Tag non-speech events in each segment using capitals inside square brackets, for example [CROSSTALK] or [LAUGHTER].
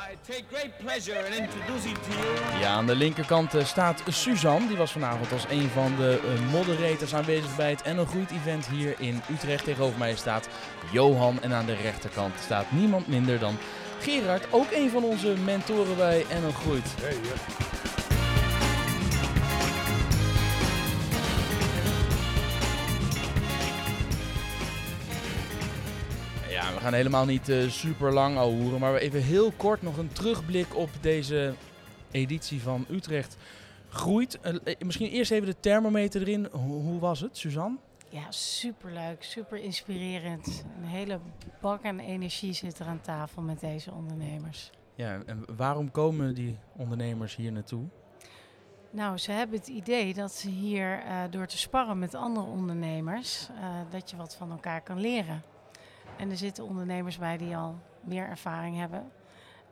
I take great pleasure in introducing to you. Ja, aan de linkerkant eh, staat Suzanne. Die was vanavond als een van de eh, moderators aanwezig bij het NL Groeit event hier in Utrecht. Tegenover mij staat Johan en aan de rechterkant staat niemand minder dan Gerard. Ook een van onze mentoren bij NL Groeit. Ja, we gaan helemaal niet eh, super lang hoeren, maar even heel kort nog een terugblik op deze editie van Utrecht groeit. Eh, eh, misschien eerst even de thermometer erin. Hoe, hoe was het, Suzanne? Ja, superleuk, super inspirerend. Een hele bak aan energie zit er aan tafel met deze ondernemers. Ja, en waarom komen die ondernemers hier naartoe? Nou, ze hebben het idee dat ze hier door te sparren met andere ondernemers, dat je wat van elkaar kan leren. En er zitten ondernemers bij die al meer ervaring hebben.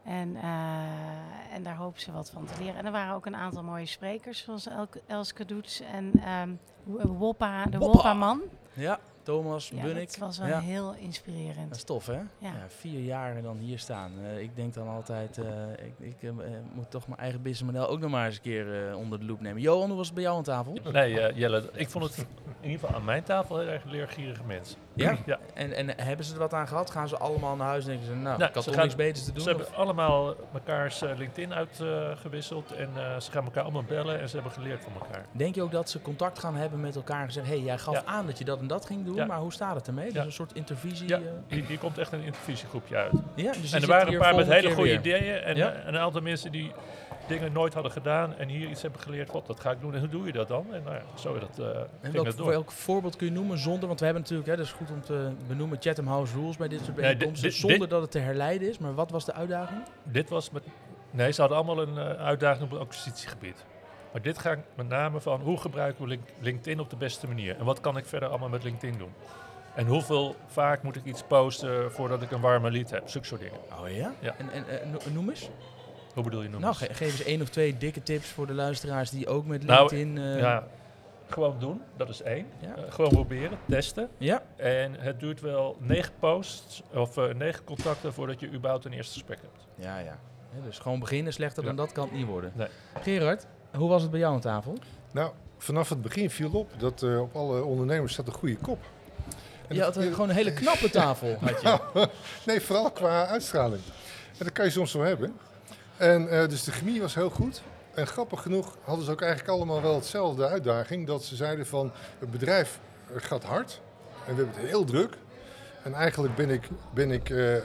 En, eh, en daar hopen ze wat van te leren. En er waren ook een aantal mooie sprekers, zoals Elke, Elske Doets en ehm, Woppa, de Woppa. Woppa-man. Ja, Thomas, Ja, Bunnik. dat was wel Ja. heel inspirerend. Dat is tof, hè? Ja. Ja. vier jaar en dan hier staan. Eh, ik denk dan altijd, eh, ik, ik moet toch mijn eigen businessmodel ook nog maar eens een keer eh, onder de loep nemen. Johan, hoe was het bij jou aan tafel? Nee, eh, Jelle, ik vond het in ieder geval aan mijn tafel heel erg leergierige mensen. Ja? Ja. En, en hebben ze er wat aan gehad? Gaan ze allemaal naar huis en denken ze, nou, Nou, ik had toch niks beters te doen? Ze hebben allemaal mekaars eh, LinkedIn uitgewisseld en eh, ze gaan elkaar allemaal bellen en ze hebben geleerd van elkaar. Denk je ook dat ze contact gaan hebben met elkaar en zeggen, hé, hey, jij gaf Ja. aan dat je dat en dat ging doen, Ja. maar hoe staat het ermee? Dus Ja. een soort intervisie? Ja, eh, hier, hier komt echt een intervisiegroepje uit. ja? Dus en er waren een paar met hele goede weer. ideeën en Ja. eh, een aantal mensen die dingen nooit hadden gedaan en hier iets hebben geleerd. God, dat ga ik doen en hoe doe je dat dan? En nou ja, zo dat, eh En ging welk, dat door. welk voorbeeld kun je noemen zonder, want we hebben natuurlijk, hè, dat is goed om te benoemen, Chatham House Rules bij dit soort bijeenkomsten, zonder dit- dat het te herleiden is. Maar wat was de uitdaging? Dit was met. Nee, ze hadden allemaal een eh, uitdaging op het acquisitiegebied. Maar dit gaat met name van hoe gebruiken we Link- LinkedIn op de beste manier? En wat kan ik verder allemaal met LinkedIn doen? En hoeveel vaak moet ik iets posten voordat ik een warme lied heb? Zulke soort dingen. Oh ja? Ja. En, en eh, no- noem eens. Hoe bedoel je noemen? Nou, ge- geef eens één of twee dikke tips voor de luisteraars die ook met Nou, LinkedIn... eh, ja, gewoon doen, dat is één. Ja. Eh, gewoon proberen, testen. ja? En het duurt wel negen posts of eh, negen contacten voordat je überhaupt een eerste gesprek hebt. Ja, ja. Ja, Dus gewoon beginnen, slechter dan Ja. dat kan het niet worden. Nee. Gerard, hoe was het bij jou aan tafel? Nou, vanaf het begin viel op dat eh, op alle ondernemers staat een goede kop. En Je dat- had een- gewoon een hele [LAUGHS] knappe tafel, had je. [LAUGHS] nee, vooral qua uitstraling. En dat kan je soms zo hebben. En eh, dus de chemie was heel goed. En grappig genoeg hadden ze ook eigenlijk allemaal wel hetzelfde uitdaging. Dat ze zeiden van het bedrijf eh, gaat hard en we hebben het heel druk. En eigenlijk ben ik, ben ik eh,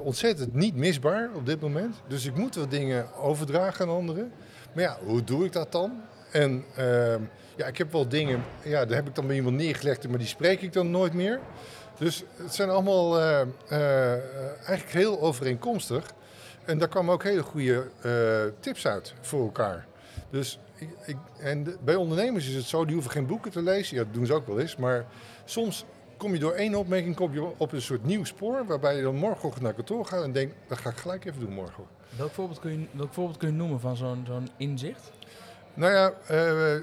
ontzettend niet misbaar op dit moment. Dus ik moet wat dingen overdragen aan anderen. Maar ja, hoe doe ik dat dan? En ehm, ja, ik heb wel dingen, ja, daar heb ik dan bij iemand neergelegd, maar die spreek ik dan nooit meer. Dus het zijn allemaal eigenlijk heel overeenkomstig. En daar kwamen ook hele goede eh, tips uit voor elkaar. Dus ik, ik, en de- bij ondernemers is het zo, die hoeven geen boeken te lezen. Ja, dat doen ze ook wel eens. Maar soms kom je door één opmerking kom je op een soort nieuw spoor. Waarbij je dan morgenochtend naar kantoor gaat en denkt, dat ga ik gelijk even doen morgen. Welk voorbeeld kun je, welk voorbeeld kun je noemen van zo'n zo'n inzicht? Nou ja, eh, eh,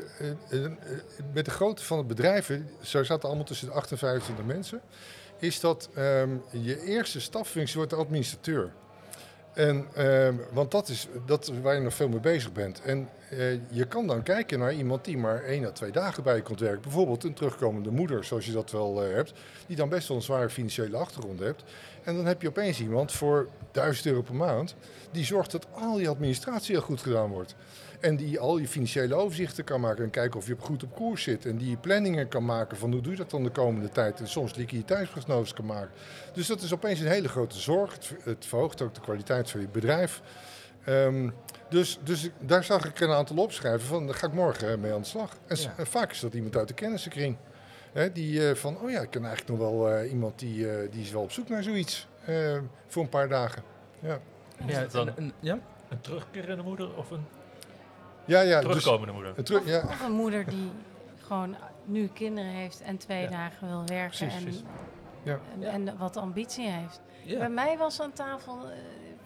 met de grootte van het bedrijven, zo zaten allemaal tussen de 8 en 25 mensen, is dat ehm, je eerste stapfunctie wordt de administrateur. En, ehm, want dat is, dat waar je nog veel mee bezig bent. En eh, je kan dan kijken naar iemand die maar één à twee dagen bij je komt werken. Bijvoorbeeld een terugkomende moeder, zoals je dat wel eh, hebt, die dan best wel een zware financiële achtergrond hebt. En dan heb je opeens iemand voor 1000 euro per maand, die zorgt dat al je administratie heel goed gedaan wordt. En die al je financiële overzichten kan maken en kijken of je goed op koers zit. En die planningen kan maken van hoe doe je dat dan de komende tijd. En soms liquiditeitsprognoses kan maken. Dus dat is opeens een hele grote zorg. Het, het verhoogt ook de kwaliteit van je bedrijf. Ehm, dus, dus daar zag ik een aantal opschrijven van, daar ga ik morgen mee aan de slag. En, Ja. vaak is dat iemand uit de kennissenkring. Hè, die eh, van, oh ja, ik ken eigenlijk nog wel eh, iemand die, eh, die is wel op zoek naar zoiets. voor een paar dagen. Ja, Is Ja, het dan en- en- ja? een terugkerende moeder of een ja, ja dus, terugkomende moeder? een terug, ja, Of een moeder die gewoon nu kinderen heeft en twee Ja. dagen wil werken Precies, en, precies. Ja. en, en wat ambitie heeft. Ja. Bij mij was aan tafel, eh,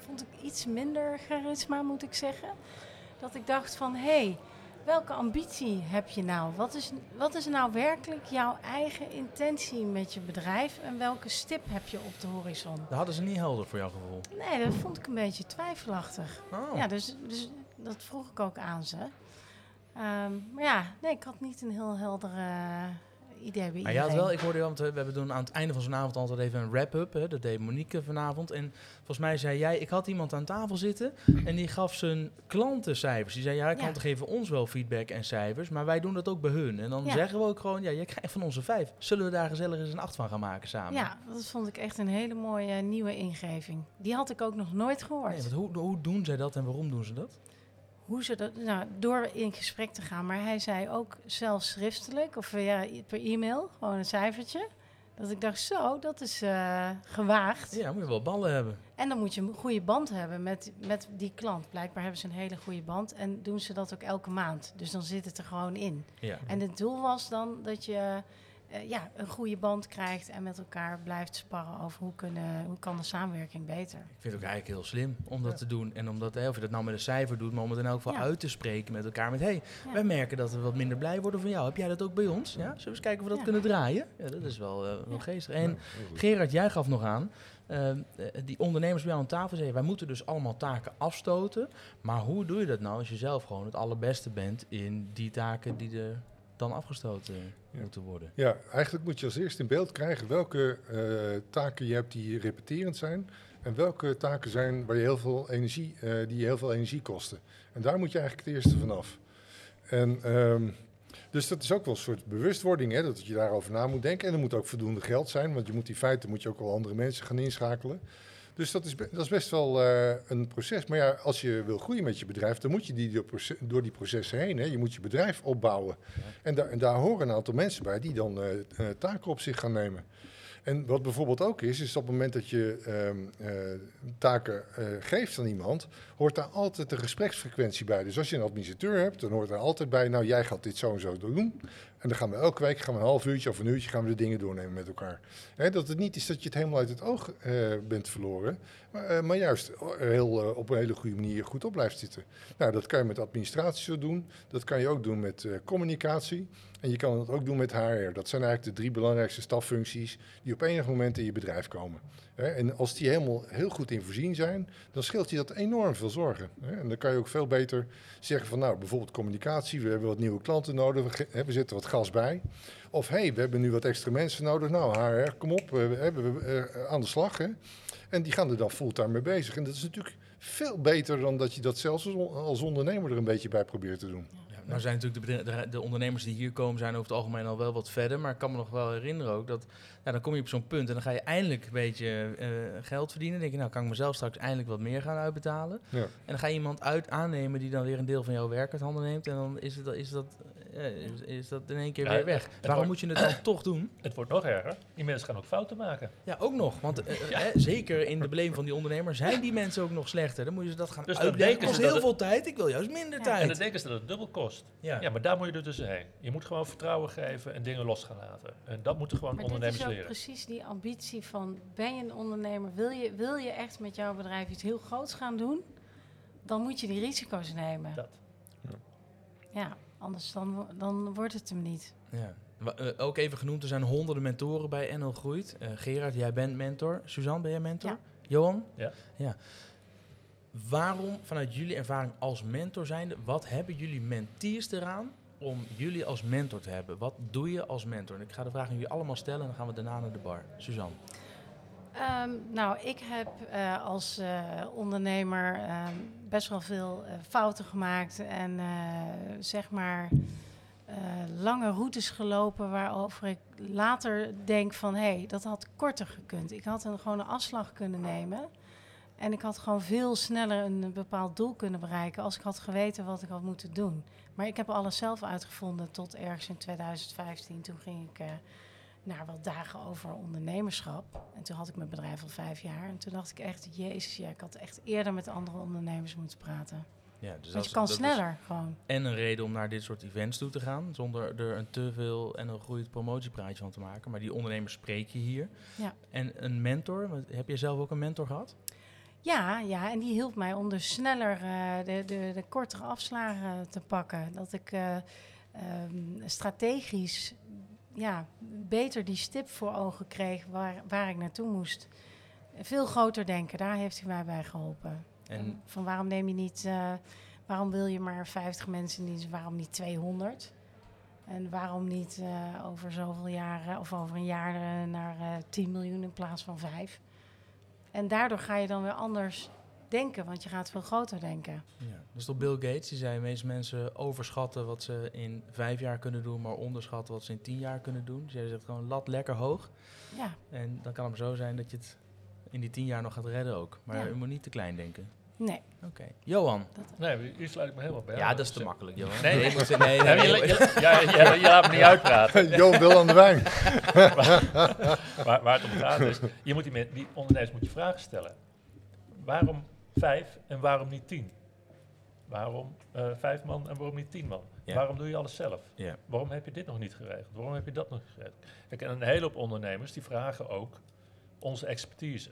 vond ik iets minder charisma, moet ik zeggen. Dat ik dacht van, hé, hey, welke ambitie heb je nou? Wat is, wat is nou werkelijk jouw eigen intentie met je bedrijf en welke stip heb je op de horizon? Dat hadden ze niet helder voor jouw gevoel. Nee, dat vond ik een beetje twijfelachtig. Oh. Ja, dus, dus dat vroeg ik ook aan ze. Ehm, maar ja, nee, ik had niet een heel helder eh, idee bij Maar je had wel, ik hoorde je, want eh, we hebben doen aan het einde van zo'n avond altijd even een wrap-up. Dat deed Monique vanavond. En volgens mij zei jij, ik had iemand aan tafel zitten en die gaf zijn klanten cijfers. Die zei, ja, klanten geven ons wel feedback en cijfers, maar wij doen dat ook bij hun. En dan Ja. zeggen we ook gewoon, ja, je krijgt van onze vijf. Zullen we daar gezellig eens een acht van gaan maken samen? Ja, dat vond ik echt een hele mooie nieuwe ingeving. Die had ik ook nog nooit gehoord. Nee, hoe, hoe doen zij dat en waarom doen ze dat? Hoe ze dat, nou, door in gesprek te gaan. Maar hij zei ook zelfs schriftelijk of ja, per e-mail, gewoon een cijfertje. Dat ik dacht, zo, dat is eh, gewaagd. Ja, moet je wel ballen hebben. En dan moet je een goede band hebben met, met die klant. Blijkbaar hebben ze een hele goede band en doen ze dat ook elke maand. Dus dan zit het er gewoon in. Ja. En het doel was dan dat je eh, ja, een goede band krijgt en met elkaar blijft sparren over hoe, kunnen, hoe kan de samenwerking beter. Ik vind het ook eigenlijk heel slim om dat te doen. En omdat, hè, of je dat nou met een cijfer doet, maar om het in elk geval Ja. uit te spreken met elkaar. Met, hé, hey, Ja. wij merken dat we wat minder blij worden van jou. Heb jij dat ook bij ons? Ja? Zullen we eens kijken of we dat Ja. kunnen draaien? Ja, dat is wel, eh, wel Ja. geestig. En Gerard, jij gaf nog aan, eh, eh, die ondernemers bij jou aan tafel zeiden, wij moeten dus allemaal taken afstoten. Maar hoe doe je dat nou als je zelf gewoon het allerbeste bent in die taken die er dan afgestoten Ja. moeten worden? Ja, eigenlijk moet je als eerst in beeld krijgen welke eh, taken je hebt die repeterend zijn. En welke taken zijn waar je heel veel energie, eh, die je heel veel energie kosten. En daar moet je eigenlijk het eerste vanaf. En ehm, dus dat is ook wel een soort bewustwording, hè, dat je daarover na moet denken. En er moet ook voldoende geld zijn, want je moet in feite moet je ook wel andere mensen gaan inschakelen. Dus dat is, dat is best wel eh, een proces. Maar ja, als je wil groeien met je bedrijf, dan moet je die door, die processen heen. Hè. Je moet je bedrijf opbouwen. En, daar en daar horen een aantal mensen bij die dan eh, eh, taken op zich gaan nemen. En wat bijvoorbeeld ook is, is op het moment dat je ehm, eh, taken geeft aan iemand, hoort daar altijd een gespreksfrequentie bij. Dus als je een administrateur hebt, dan hoort er altijd bij, nou jij gaat dit zo en zo doen. En dan gaan we elke week gaan we een half uurtje of een uurtje gaan we de dingen doornemen met elkaar. Dat het niet is dat je het helemaal uit het oog eh, bent verloren, maar, eh, maar juist heel, eh, op een hele goede manier goed op blijft zitten. Nou, dat kan je met administratie zo doen. Dat kan je ook doen met communicatie. En je kan het ook doen met HR. Dat zijn eigenlijk de drie belangrijkste staffuncties die op enig moment in je bedrijf komen. En als die helemaal heel goed in voorzien zijn, dan scheelt je dat enorm veel zorgen. En dan kan je ook veel beter zeggen van nou, bijvoorbeeld communicatie, we hebben wat nieuwe klanten nodig, we zetten wat gas bij. Of hé, hey, we hebben nu wat extra mensen nodig. Nou, HR, kom op, we hebben we eh, aan de slag. Hè. En die gaan er dan fulltime mee bezig. En dat is natuurlijk veel beter dan dat je dat zelfs als ondernemer er een beetje bij probeert te doen. Nou zijn natuurlijk de, de, de ondernemers die hier komen, zijn over het algemeen al wel wat verder. Maar ik kan me nog wel herinneren ook dat, ja, dan kom je op zo'n punt en dan ga je eindelijk een beetje eh, geld verdienen. Dan denk je, nou kan ik mezelf straks eindelijk wat meer gaan uitbetalen. Ja. En dan ga je iemand uit aannemen die dan weer een deel van jouw werk uit handen neemt. En dan is, het, is, dat, is, is dat in één keer Ja, weer weg. Waarom wordt- moet je het dan toch doen? [CLEARS THROAT] Het wordt nog erger. Die mensen gaan ook fouten maken. Ja, ook nog. Want eh, eh, hè, zeker in de beleving van die ondernemer zijn die mensen ook nog slechter. Dan moet je ze dat gaan Dus uitleggen. kost dat heel het- veel tijd. Ik wil juist minder Ja. En tijd. dan denken ze dat het dubbel kost. Ja. Ja, maar daar moet je er dus heen. Je moet gewoon vertrouwen geven en dingen los gaan laten. En dat moeten gewoon Maar dit ondernemers is ook leren. precies die ambitie van, ben je een ondernemer, wil je, wil je echt met jouw bedrijf iets heel groots gaan doen? Dan moet je die risico's nemen. Dat. Ja, anders dan, dan wordt het hem niet. Ja. Eh, ook even genoemd, er zijn honderden mentoren bij NL Groeit. Eh, Gerard, jij bent mentor. Suzanne, ben jij mentor? Ja. Johan? Ja. ja. Waarom, vanuit jullie ervaring als mentor zijnde, wat hebben jullie menteers eraan om jullie als mentor te hebben? Wat doe je als mentor? En ik ga de vraag aan jullie allemaal stellen en dan gaan we daarna naar de bar. Suzanne. Ehm, nou, ik heb eh, als eh, ondernemer ehm, best wel veel eh, fouten gemaakt en zeg maar lange routes gelopen waarover ik later denk van hé, hey, dat had korter gekund. Ik had een, gewoon een afslag kunnen nemen en ik had gewoon veel sneller een bepaald doel kunnen bereiken als ik had geweten wat ik had moeten doen. Maar ik heb alles zelf uitgevonden tot ergens in 2015. Toen ging ik naar wat dagen over ondernemerschap. En toen had ik mijn bedrijf al vijf jaar. En toen dacht ik echt, jezus, ja, ik had echt eerder met andere ondernemers moeten praten. Ja, dus Want je kan sneller gewoon. en een reden om naar dit soort events toe te gaan, zonder er een te veel en een groeit promotiepraatje van te maken. Maar die ondernemers spreek je hier. Ja. En een mentor, heb jij zelf ook een mentor gehad? Ja, ja, en die hielp mij om dus sneller eh, de, de, de kortere afslagen te pakken. Dat ik eh, ehm, strategisch ja, beter die stip voor ogen kreeg waar, waar ik naartoe moest. Veel groter denken, daar heeft hij mij bij geholpen. En Van waarom neem je niet, eh, waarom wil je maar 50 mensen in dienst, waarom niet 200? En waarom niet eh, over zoveel jaren of over een jaar eh, naar eh 10 miljoen in plaats van 5? En daardoor ga je dan weer anders denken, want je gaat veel groter denken. Ja. Dus toch Bill Gates, die zei, meeste mensen overschatten wat ze in vijf jaar kunnen doen, maar onderschatten wat ze in tien jaar kunnen doen. Dus jij zegt gewoon lat lekker hoog. Ja, En dan kan het zo zijn dat je het in die tien jaar nog gaat redden ook. Maar Ja. je moet niet te klein denken. nee. Oké. Johan. Nee, hier sluit ik me helemaal bij Ja, dat is te makkelijk, Johan. Nee, nee. je moet, nee, Ja, nee, je, je- ja, je laat me niet uitpraten. [LAUGHS] Johan wil aan de wijn. [LAUGHS] Waar, waar het om gaat is, je moet die, die ondernemers moet je vragen stellen. Waarom vijf en waarom niet tien? Waarom eh, vijf man en waarom niet tien man? Ja. Waarom doe je alles zelf? Ja. Waarom heb je dit nog niet geregeld? Waarom heb je dat nog niet geregeld? Kijk, en een hele hoop ondernemers die vragen ook onze expertise.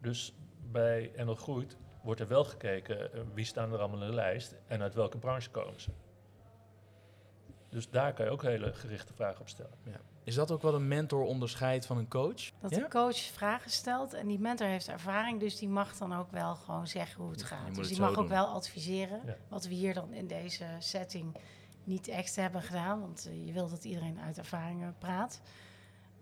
Dus bij NL Groeit wordt er wel gekeken eh, wie staan er allemaal in de lijst en uit welke branche komen ze. Dus daar kan je ook hele gerichte vragen op stellen. Is dat ook wat een mentor onderscheidt van een coach? Dat Ja? de coach vragen stelt en die mentor heeft ervaring, dus die mag dan ook wel gewoon zeggen hoe het gaat. Dus die mag doen. ook wel adviseren, Ja. wat we hier dan in deze setting niet echt hebben gedaan, want eh, je wilt dat iedereen uit ervaringen praat.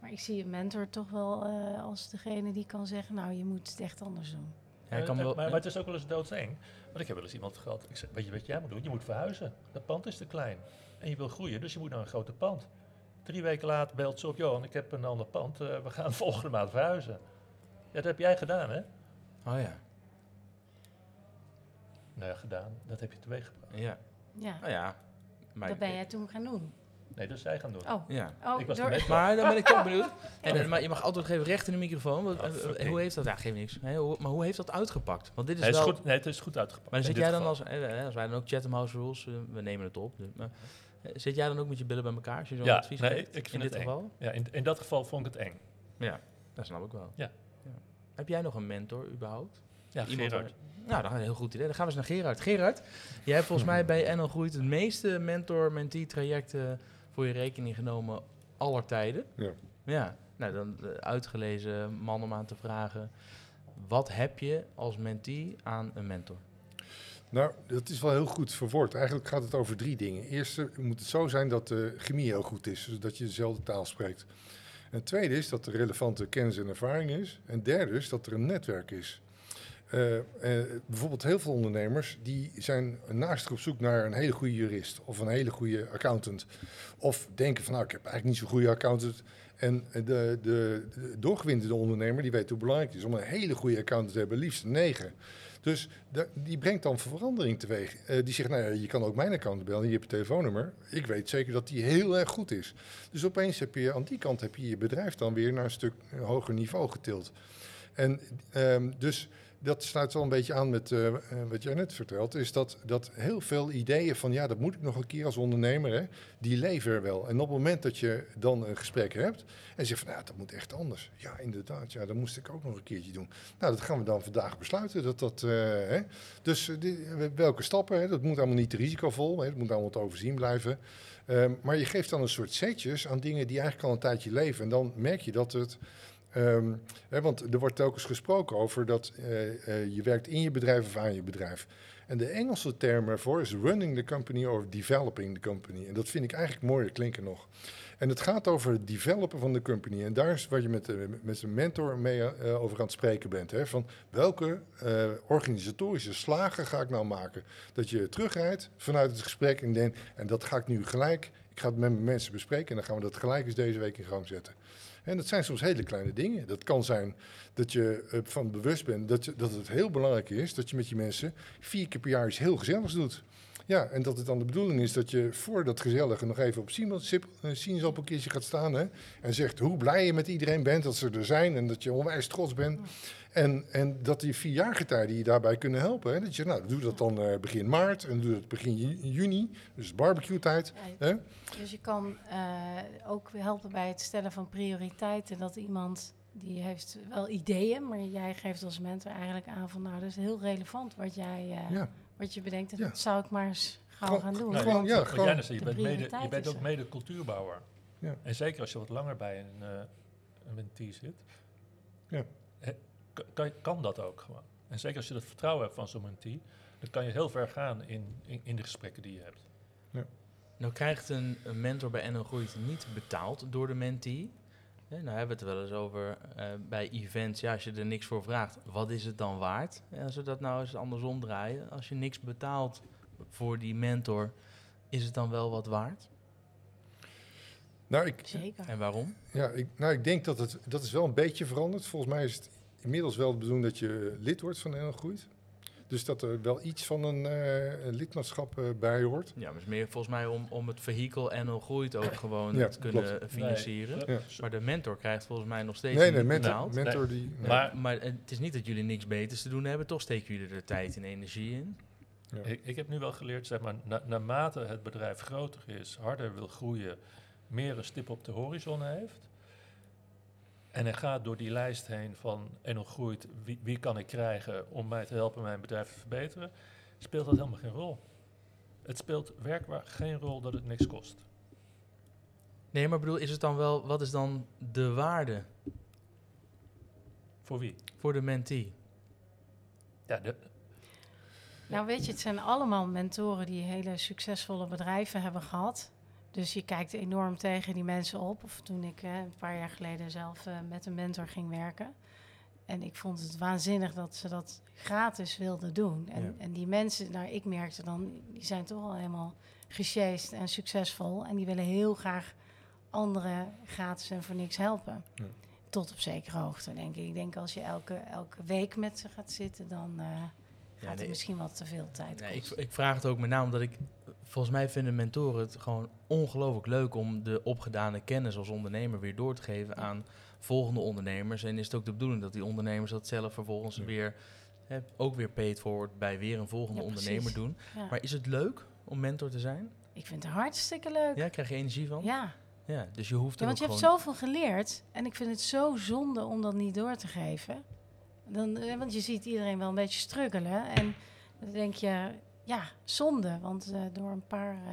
Maar ik zie een mentor toch wel eh, als degene die kan zeggen, nou je moet het echt anders doen. Ja, kan eh, wel, maar, maar het is ook wel eens doodseng. Want ik heb wel eens iemand gehad. Ik zeg, weet je wat jij moet doen? Je moet verhuizen. Dat pand is te klein. En je wil groeien, dus je moet naar een groter pand. Drie weken later belt ze op, Johan, ik heb een ander pand. eh, we gaan [LAUGHS] volgende maand verhuizen. Ja, dat heb jij gedaan, hè? oh ja. Nou ja, gedaan. Dat heb je teweeggebracht. Ja. Ja, Nou ja. Maar, dat ben jij toen gaan doen. Nee, dat is zij gaan doen. Oh, Ja. oh ik was door-. [LAUGHS] Maar dan ben ik toch [LAUGHS] benieuwd. En, maar je mag altijd even recht in de microfoon. Want, Oh, eh, eh, hoe heeft dat? Ja, geeft niks. Nee, hoe- maar hoe heeft dat uitgepakt? Want dit is Nee, het is wel. goed, nee, het is goed uitgepakt. Maar dan zit jij dan geval. als, eh, als wij dan ook Chatham House Rules, we nemen het op. dus, maar, zit jij dan ook met je billen bij elkaar als je zo'n Ja, advies nee, geeft? ik vind in het dit eng. geval? Ja, in, in dat geval vond ik het eng. Ja, dat snap ik wel. Ja. Heb jij nog een mentor überhaupt? Ja, Iemand Gerard. waar- Nou, dat is een heel goed idee. Dan gaan we eens naar Gerard. Gerard, jij hebt volgens mij bij [LAUGHS] NL Groeit het meeste mentor-mentee trajecten voor je rekening genomen aller tijden. Ja. Ja, nou dan eh, uitgelezen man om aan te vragen. Wat heb je als mentee aan een mentor? Nou, dat is wel heel goed verwoord. Eigenlijk gaat het over drie dingen. Eerst eh, moet het zo zijn dat de chemie heel goed is, zodat je dezelfde taal spreekt. En tweede is dat er relevante kennis en ervaring is. En derde is dat er een netwerk is. Eh, eh, bijvoorbeeld heel veel ondernemers die zijn naast op zoek naar een hele goede jurist of een hele goede accountant. Of denken van nou, ik heb eigenlijk niet zo'n goede accountant. En de, de, de doorgewinterde ondernemer die weet hoe belangrijk het is om een hele goede accountant te hebben, liefst negen. Dus die brengt dan verandering teweeg. Eh, die zegt, nou ja, je kan ook mijn account bellen, je hebt een telefoonnummer. Ik weet zeker dat die heel erg goed is. Dus opeens heb je aan die kant heb je je bedrijf dan weer naar een stuk hoger niveau getild. En ehm, dus dat sluit wel een beetje aan met eh, eh, wat jij net vertelt. Is dat, dat heel veel ideeën van ja, dat moet ik nog een keer als ondernemer. Hè, die leven er wel. En op het moment dat je dan een gesprek hebt en zegt van nou, dat moet echt anders. Ja, inderdaad. Ja, dat moest ik ook nog een keertje doen. Nou, dat gaan we dan vandaag besluiten. Dat dat, eh, hè. Dus die- welke stappen? Hè? Dat moet allemaal niet te risicovol. Hè? Het moet allemaal te overzien blijven. Ehm, maar je geeft dan een soort setjes aan dingen die eigenlijk al een tijdje leven. En dan merk je dat het. Ehm, hè, want er wordt telkens gesproken over dat eh, eh, je werkt in je bedrijf of aan je bedrijf. En de Engelse term ervoor is running the company or developing the company. En dat vind ik eigenlijk mooier klinken nog. En het gaat over het developen van de company. En daar is wat je met, de, met zijn mentor mee eh, over aan het spreken bent. Hè? Van welke eh, organisatorische slagen ga ik nou maken? Dat je terugrijdt vanuit het gesprek en denkt, en dat ga ik nu gelijk, ik ga het met mijn mensen bespreken en dan gaan we dat gelijk eens deze week in gang zetten. En dat zijn soms hele kleine dingen. Dat kan zijn dat je eh, van bewust bent dat, je, dat het heel belangrijk is dat je met je mensen vier keer per jaar iets heel gezelligs doet. Ja, en dat het dan de bedoeling is dat je voor dat gezellige nog even op een sinaasappelkistje gaat staan. Hè, en zegt hoe blij je met iedereen bent dat ze er zijn en dat je onwijs trots bent. En, en dat die vierjargetijden je daarbij kunnen helpen. Hè, dat je, nou, doe dat dan eh, begin maart en doe dat begin ju- juni, dus barbecue tijd. Ja, Hè? Dus je kan eh, ook helpen bij het stellen van prioriteiten. Dat iemand die heeft wel ideeën, maar jij geeft als mentor eigenlijk aan van nou, dat is heel relevant wat jij eh, Ja, wat je bedenkt. En Ja. dat zou ik maar eens gauw Gewoon- gaan doen. gewoon- Want- ja, gewoon- Jannes, je bent, mede, je bent ook mede cultuurbouwer. Ja. En zeker als je wat langer bij een, eh een mentee zit, Ja. kan, kan dat ook gewoon. En zeker als je het vertrouwen hebt van zo'n mentee, dan kan je heel ver gaan in, in, in de gesprekken die je hebt. Nou krijgt een, een mentor bij NL Groeit niet betaald door de mentee. Nou hebben we het wel eens over eh, bij events. Ja, als je er niks voor vraagt, wat is het dan waard? En als we dat nou eens andersom draaien. Als je niks betaalt voor die mentor, is het dan wel wat waard? nou ik, Zeker. En waarom? ja, ik, nou, ik denk dat het dat is wel een beetje veranderd. Volgens mij is het inmiddels wel de bedoeling dat je lid wordt van NL Groeit. Dus dat er wel iets van een, eh, lidmaatschap eh, bij hoort. Ja, maar het is meer volgens mij om, om het vehikel NL Groeit ook gewoon Ja, te kunnen klopt. financieren. Nee, Ja. zo- Maar de mentor krijgt volgens mij nog steeds Nee, niet nee, mentor, betaald. mentor die... nee. Maar Maar het is niet dat jullie niks beters te doen hebben, toch steken jullie er tijd en energie in. Ja. Ik, ik heb nu wel geleerd, zeg maar, na, naarmate het bedrijf groter is, harder wil groeien, meer een stip op de horizon heeft. En hij gaat door die lijst heen van en nog groeit, wie, wie kan ik krijgen om mij te helpen mijn bedrijf te verbeteren, speelt dat helemaal geen rol. Het speelt werkbaar geen rol dat het niks kost. Nee, maar bedoel, is het dan wel, wat is dan de waarde Voor wie? voor de mentee? Ja, de, Nou weet je, het zijn allemaal mentoren die hele succesvolle bedrijven hebben gehad. Dus je kijkt enorm tegen die mensen op. Of toen ik eh, een paar jaar geleden zelf eh, met een mentor ging werken. En ik vond het waanzinnig dat ze dat gratis wilden doen. En, Ja. en die mensen, nou ik merkte dan, die zijn toch al helemaal gesjeest en succesvol. En die willen heel graag anderen gratis en voor niks helpen. Ja. Tot op zekere hoogte, denk ik. Ik denk als je elke, elke week met ze gaat zitten, dan eh, gaat nee. het misschien wat te veel tijd Nee, ik, kosten. ik vraag het ook met name omdat ik, volgens mij vinden mentoren het gewoon ongelooflijk leuk om de opgedane kennis als ondernemer weer door te geven Ja. aan volgende ondernemers. En is het ook de bedoeling dat die ondernemers dat zelf vervolgens Ja. weer, hè, ook weer paid forward bij weer een volgende Ja, ondernemer doen. Ja. Maar is het leuk om mentor te zijn? Ik vind het hartstikke leuk. Ja, Ja, krijg je energie van? ja. Ja, dus je hoeft er want je hebt zoveel geleerd. En ik vind het zo zonde om dat niet door te geven. Dan, eh, want je ziet iedereen wel een beetje struggelen. En dan denk je, ja, zonde. Want eh, door een paar eh,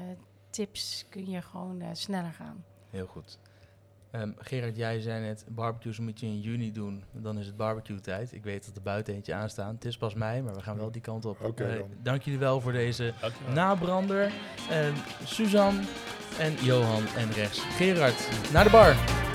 tips kun je gewoon sneller gaan. Heel goed. Ehm, Gerard, jij zei net, barbecues moet je in juni doen. Dan is het barbecue tijd. Ik weet dat er buiten eentje aanstaan. Het is pas mei, maar we gaan wel die kant op. Dank jullie wel voor deze dankjewel. nabrander. En Suzanne en Johan en rechts Gerard. Naar de bar.